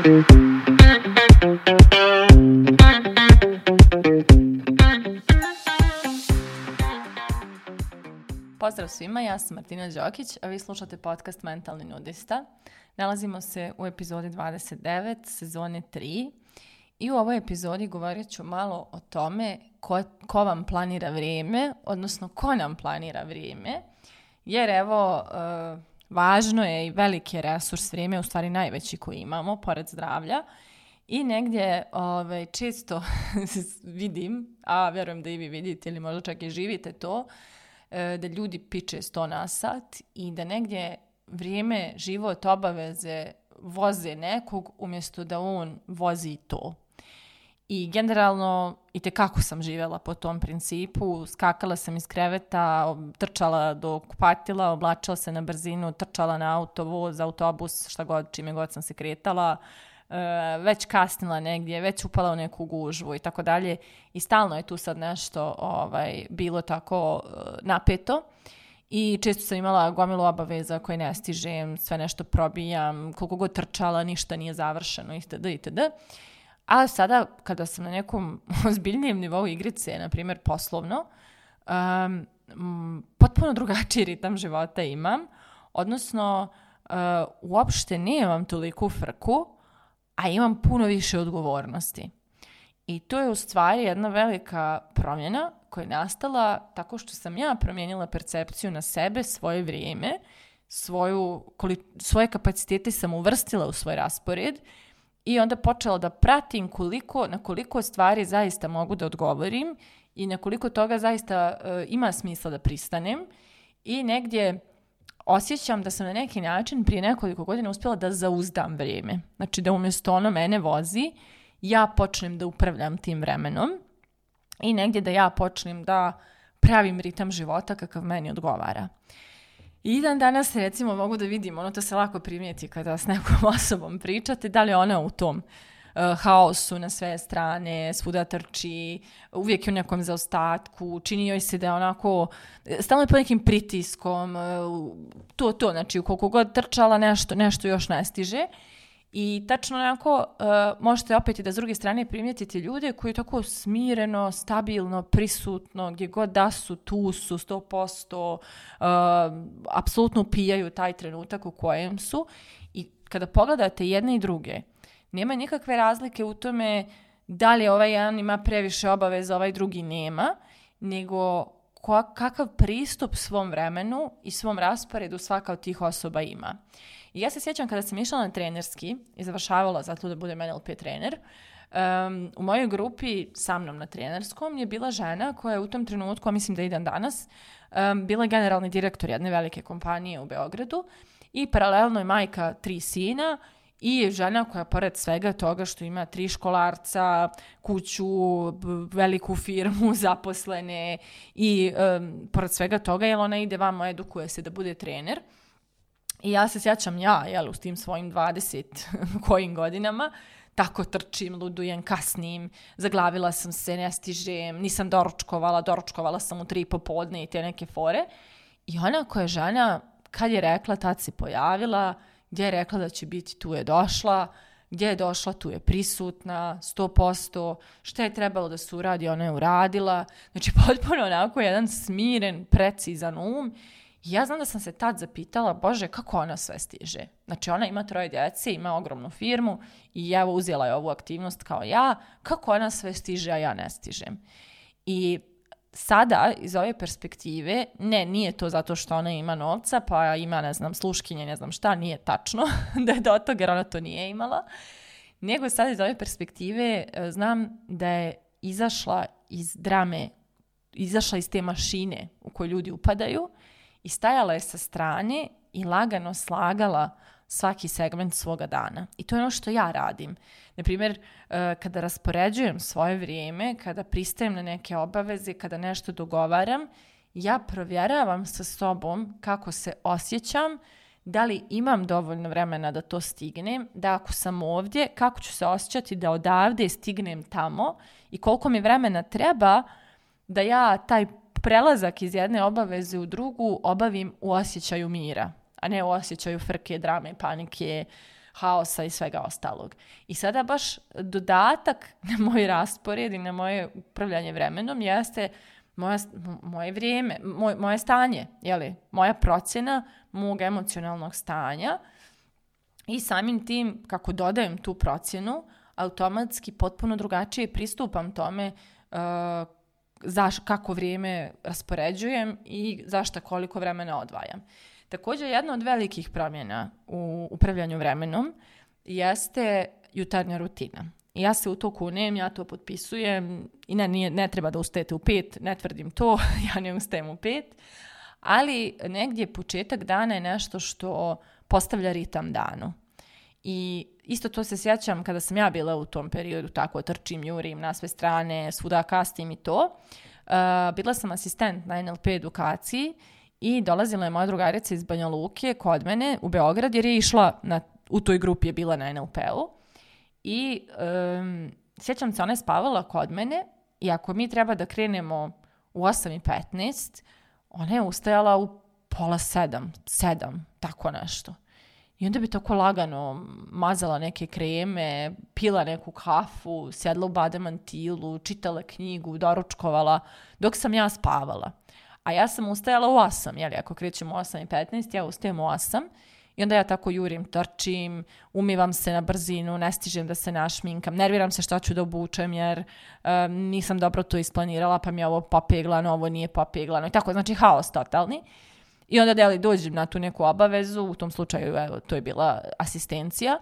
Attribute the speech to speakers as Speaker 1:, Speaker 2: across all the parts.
Speaker 1: Pozdrav svima, ja sam Martina Đokić, a vi slušate podcast Mentalni nudista. Nalazimo se u epizodi 29, sezone 3 i u ovoj epizodi govorit ću malo o tome ko, ko vam planira vrijeme, odnosno ko nam planira vrijeme, jer evo, uh, važno je i veliki resurs vrijeme, u stvari najveći koji imamo, pored zdravlja, i negdje ovaj, često vidim, a vjerujem da i vi vidite ili možda čak i živite to, e, da ljudi piče sto na sat i da negdje vrijeme, život, obaveze voze nekog umjesto da on vozi to. I generalno, i te kako sam živjela po tom principu, skakala sam iz kreveta, trčala do kupatila, oblačila se na brzinu, trčala na auto, voz, autobus, šta god, čime god sam se kretala, uh, već kasnila negdje, već upala u neku gužvu i tako dalje. I stalno je tu sad nešto ovaj, bilo tako uh, napeto. I često sam imala gomilu obaveza koje ne stižem, sve nešto probijam, koliko god trčala, ništa nije završeno, itd. itd. A sada, kada sam na nekom ozbiljnijem nivou igrice, na primjer poslovno, um, potpuno drugačiji ritam života imam, odnosno uh, uopšte nemam toliku frku, a imam puno više odgovornosti. I to je u stvari jedna velika promjena koja je nastala tako što sam ja promijenila percepciju na sebe, svoje vrijeme, svoju, svoje kapacitete sam uvrstila u svoj raspored i onda počela da pratim koliko, na koliko stvari zaista mogu da odgovorim i na koliko toga zaista uh, ima smisla da pristanem i negdje osjećam da sam na neki način prije nekoliko godina uspjela da zauzdam vrijeme. Znači da umjesto ono mene vozi, ja počnem da upravljam tim vremenom i negdje da ja počnem da pravim ritam života kakav meni odgovara. I dan danas recimo mogu da vidim, ono to se lako primijeti kada s nekom osobom pričate, da li ona u tom uh, haosu na sve strane, svuda trči, uvijek je u nekom zaostatku, čini joj se da je onako, stalno je po nekim pritiskom, uh, to, to, znači koliko god trčala nešto, nešto još ne stiže. I tačno onako uh, možete opet i da s druge strane primijetite ljude koji tako smireno, stabilno, prisutno, gdje god da su, tu su 100%, uh, apsolutno pijaju taj trenutak u kojem su. I kada pogledate jedne i druge, nema nikakve razlike u tome da li ovaj jedan ima previše obaveza, ovaj drugi nema, nego kakav pristup svom vremenu i svom rasporedu svaka od tih osoba ima. I ja se sjećam kada sam išla na trenerski i završavala zato da budem NLP trener, um, u mojoj grupi sa mnom na trenerskom je bila žena koja je u tom trenutku, a mislim da idem danas, um, bila generalni direktor jedne velike kompanije u Beogradu i paralelno je majka tri sina i žena koja pored svega toga što ima tri školarca, kuću, veliku firmu, zaposlene i um, pored svega toga, jer ona ide vamo, edukuje se da bude trener. I ja se sjećam ja, jel, u tim svojim 20 kojim godinama, tako trčim, ludujem, kasnim, zaglavila sam se, ne stižem, nisam doručkovala, doručkovala sam u tri popodne i te neke fore. I ona koja žena, kad je rekla, tad se pojavila, gdje je rekla da će biti, tu je došla, gdje je došla, tu je prisutna, 100%, šta je trebalo da se uradi, ona je uradila. Znači, potpuno onako jedan smiren, precizan um ja znam da sam se tad zapitala, bože, kako ona sve stiže? Znači, ona ima troje djece, ima ogromnu firmu i evo uzela je ovu aktivnost kao ja, kako ona sve stiže, a ja ne stižem? I sada, iz ove perspektive, ne, nije to zato što ona ima novca, pa ima, ne znam, sluškinje, ne znam šta, nije tačno da je do toga, jer ona to nije imala, nego sada iz ove perspektive e, znam da je izašla iz drame, izašla iz te mašine u koju ljudi upadaju i stajala je sa strane i lagano slagala svaki segment svoga dana. I to je ono što ja radim. Naprimjer, e, kada raspoređujem svoje vrijeme, kada pristajem na neke obaveze, kada nešto dogovaram, ja provjeravam sa sobom kako se osjećam, da li imam dovoljno vremena da to stignem, da ako sam ovdje, kako ću se osjećati da odavde stignem tamo i koliko mi vremena treba da ja taj prelazak iz jedne obaveze u drugu obavim u osjećaju mira, a ne u osjećaju frke, drame, panike, haosa i svega ostalog. I sada baš dodatak na moj raspored i na moje upravljanje vremenom jeste moja, moje vrijeme, moj, moje stanje, jeli, moja procjena mog emocionalnog stanja i samim tim kako dodajem tu procjenu, automatski potpuno drugačije pristupam tome uh, zaš, kako vrijeme raspoređujem i zašto koliko vremena odvajam. Također, jedna od velikih promjena u upravljanju vremenom jeste jutarnja rutina. Ja se u to kunem, ja to potpisujem i ne, nije, ne treba da ustajete u pet, ne tvrdim to, ja ne ustajem u pet, ali negdje početak dana je nešto što postavlja ritam danu. I isto to se sjećam kada sam ja bila u tom periodu, tako trčim, jurim na sve strane, svuda kastim i to. Uh, bila sam asistent na NLP edukaciji i dolazila je moja drugarica iz Banja Luke kod mene u Beograd jer je išla na, u toj grupi je bila na NLP-u i um, sjećam se ona je spavala kod mene i ako mi treba da krenemo u 8.15 ona je ustajala u pola sedam, sedam, tako nešto. I onda bi tako lagano mazala neke kreme, pila neku kafu, sjedla u bademantilu, čitala knjigu, doručkovala, dok sam ja spavala. A ja sam ustajala u 8, jeli, ako krećemo u 8 i 15, ja ustajem u 8 i onda ja tako jurim, trčim, umivam se na brzinu, ne stižem da se našminkam, nerviram se šta ću da obučem jer um, nisam dobro to isplanirala, pa mi je ovo popeglano, ovo nije popeglano i tako, znači haos totalni. I onda deli dođem na tu neku obavezu, u tom slučaju evo, to je bila asistencija.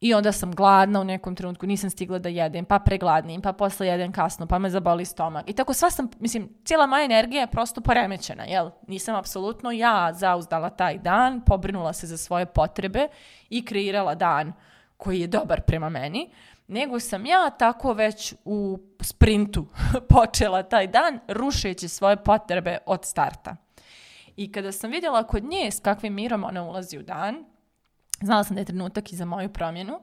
Speaker 1: I onda sam gladna u nekom trenutku, nisam stigla da jedem, pa pregladnim, pa posle jedem kasno, pa me zaboli stomak. I tako sva sam, mislim, cijela moja energija je prosto poremećena, jel? Nisam apsolutno ja zauzdala taj dan, pobrinula se za svoje potrebe i kreirala dan koji je dobar prema meni, nego sam ja tako već u sprintu počela taj dan, rušeći svoje potrebe od starta. I kada sam vidjela kod nje s kakvim mirom ona ulazi u dan, znala sam da je trenutak i za moju promjenu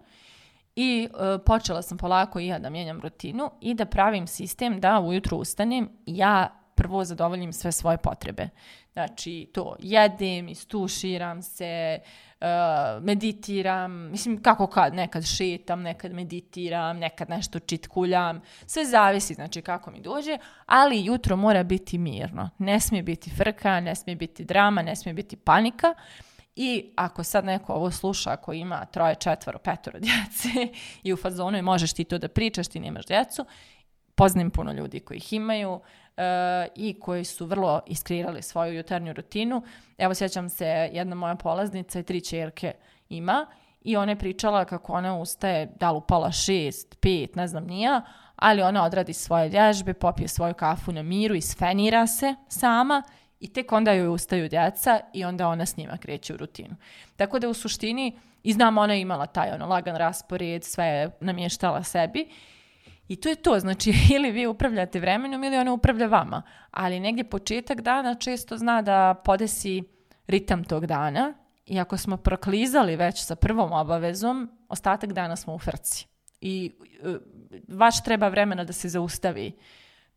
Speaker 1: i e, počela sam polako i ja da mijenjam rutinu i da pravim sistem da ujutru ustanem ja prvo zadovoljim sve svoje potrebe. Znači, to jedem, istuširam se, uh, meditiram, mislim, kako kad, nekad šetam, nekad meditiram, nekad nešto čitkuljam, sve zavisi, znači, kako mi dođe, ali jutro mora biti mirno. Ne smije biti frka, ne smije biti drama, ne smije biti panika. I ako sad neko ovo sluša, ako ima troje, četvoro, petoro djece i u fazonu i možeš ti to da pričaš, ti nemaš djecu, poznajem puno ljudi koji ih imaju, i koji su vrlo iskreirali svoju jutarnju rutinu. Evo sjećam se, jedna moja polaznica i tri čerke ima i ona je pričala kako ona ustaje da li u pola šest, pet, ne znam nija, ali ona odradi svoje vježbe, popije svoju kafu na miru i sfenira se sama i tek onda joj ustaju djeca i onda ona s njima kreće u rutinu. Tako da u suštini, i znam ona je imala taj ono lagan raspored, sve je namještala sebi I to je to, znači ili vi upravljate vremenom ili ona upravlja vama. Ali negdje početak dana često zna da podesi ritam tog dana i ako smo proklizali već sa prvom obavezom, ostatak dana smo u frci. I uh, vaš treba vremena da se zaustavi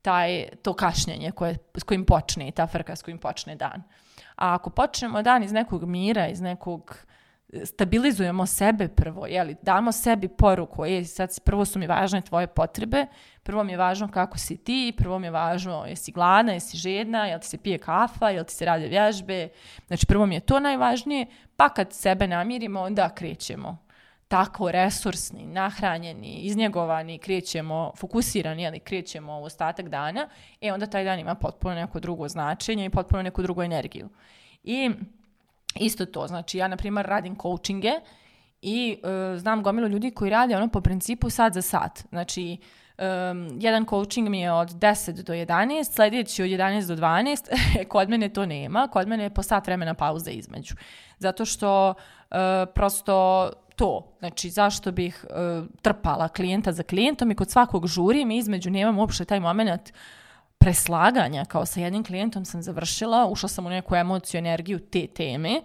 Speaker 1: taj, to kašnjenje koje, s kojim počne, ta frka s kojim počne dan. A ako počnemo dan iz nekog mira, iz nekog stabilizujemo sebe prvo, jeli, damo sebi poruku, je, sad prvo su mi važne tvoje potrebe, prvo mi je važno kako si ti, prvo mi je važno jesi gladna, jesi žedna, jel ti se pije kafa, jel ti se rade vježbe, znači prvo mi je to najvažnije, pa kad sebe namirimo, onda krećemo tako resursni, nahranjeni, iznjegovani, krećemo, fokusirani, jeli, krećemo u ostatak dana, e onda taj dan ima potpuno neko drugo značenje i potpuno neku drugu energiju. I Isto to, znači ja na primjer radim coachinge i uh, znam gomilu ljudi koji rade ono po principu sat za sat. Znači um, jedan coaching mi je od 10 do 11, sljedeći od 11 do 12, kod mene to nema, kod mene je po sat vremena pauza između. Zato što uh, prosto to, znači zašto bih uh, trpala klijenta za klijentom i kod svakog žurim i između nemam uopšte taj moment preslaganja, kao sa jednim klijentom sam završila, ušla sam u neku emociju, energiju te teme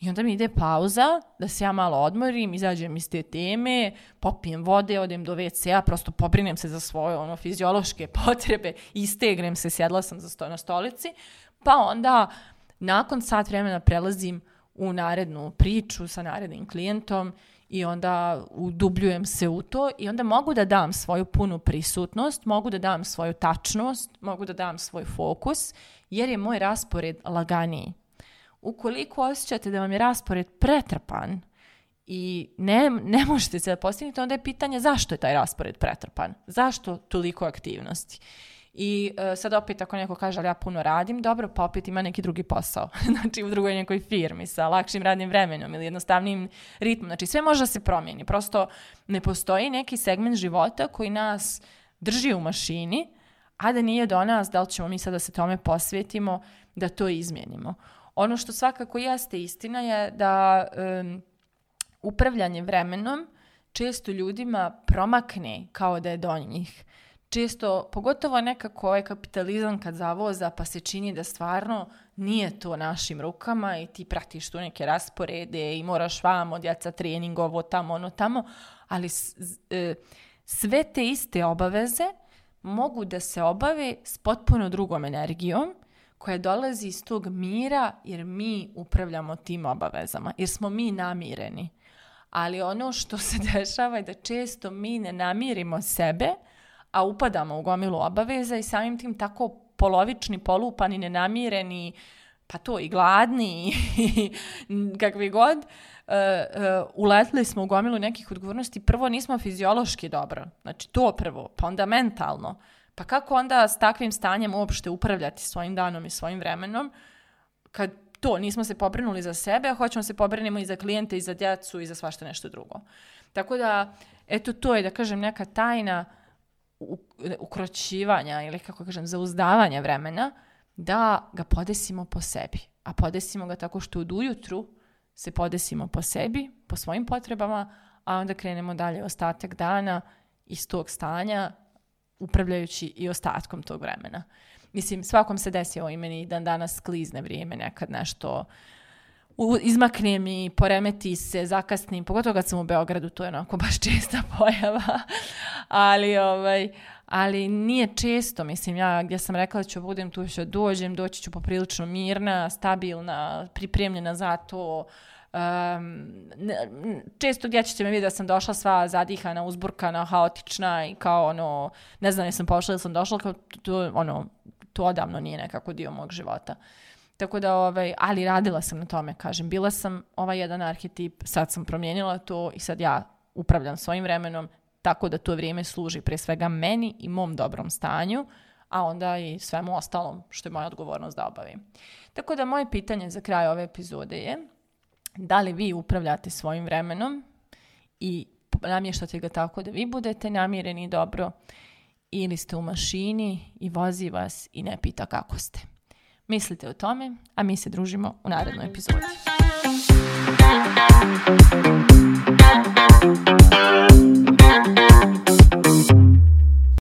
Speaker 1: i onda mi ide pauza da se ja malo odmorim, izađem iz te teme, popijem vode, odem do WC-a, prosto pobrinem se za svoje ono, fiziološke potrebe, istegnem se, sjedla sam za sto, na stolici, pa onda nakon sat vremena prelazim u narednu priču sa narednim klijentom i onda udubljujem se u to i onda mogu da dam svoju punu prisutnost, mogu da dam svoju tačnost, mogu da dam svoj fokus, jer je moj raspored laganiji. Ukoliko osjećate da vam je raspored pretrpan i ne, ne možete se da postignete, onda je pitanje zašto je taj raspored pretrpan? Zašto toliko aktivnosti? I uh, sad opet ako neko kaže ali ja puno radim, dobro, pa opet ima neki drugi posao. znači u drugoj nekoj firmi sa lakšim radnim vremenom ili jednostavnim ritmom. Znači sve može da se promijeni. Prosto ne postoji neki segment života koji nas drži u mašini, a da nije do nas da li ćemo mi sad da se tome posvetimo, da to izmijenimo. Ono što svakako jeste istina je da um, upravljanje vremenom često ljudima promakne kao da je do njih. Često, pogotovo nekako ovaj kapitalizam kad zavoza pa se čini da stvarno nije to našim rukama i ti pratiš tu neke rasporede i moraš vamo, djeca trening, ovo tamo, ono tamo, ali e, sve te iste obaveze mogu da se obave s potpuno drugom energijom koja dolazi iz tog mira jer mi upravljamo tim obavezama, jer smo mi namireni. Ali ono što se dešava je da često mi ne namirimo sebe, a upadamo u gomilu obaveza i samim tim tako polovični, polupani, nenamireni, pa to i gladni i kakvi god, uh, uh, uletli smo u gomilu nekih odgovornosti. Prvo nismo fiziološki dobro, znači to prvo, pa onda mentalno. Pa kako onda s takvim stanjem uopšte upravljati svojim danom i svojim vremenom, kad to, nismo se pobrinuli za sebe, a hoćemo se pobrinimo i za klijente i za djecu i za svašta nešto drugo. Tako da, eto, to je, da kažem, neka tajna ukroćivanja ili kako kažem zauzdavanja vremena da ga podesimo po sebi. A podesimo ga tako što od ujutru se podesimo po sebi, po svojim potrebama, a onda krenemo dalje ostatak dana iz tog stanja upravljajući i ostatkom tog vremena. Mislim, svakom se desi ovo i meni dan danas klizne vrijeme, nekad nešto u, izmakne mi, poremeti se, zakasnim, pogotovo kad sam u Beogradu, to je onako baš česta pojava, ali, ovaj, ali nije često, mislim, ja gdje sam rekla da ću budem tu ću dođem, doći ću poprilično mirna, stabilna, pripremljena za to, Um, često gdje ćete me vidjeti da sam došla sva zadihana, uzburkana, haotična i kao ono, ne znam jesam pošla ili sam došla, kao to, ono, to odavno nije nekako dio mog života. Tako da, ovaj, ali radila sam na tome, kažem. Bila sam ovaj jedan arhetip, sad sam promijenila to i sad ja upravljam svojim vremenom tako da to vrijeme služi pre svega meni i mom dobrom stanju, a onda i svemu ostalom što je moja odgovornost da obavim. Tako da moje pitanje za kraj ove epizode je da li vi upravljate svojim vremenom i namještate ga tako da vi budete namireni dobro ili ste u mašini i vozi vas i ne pita kako ste. Mislite o tome, a mi se družimo u narednoj epizodi.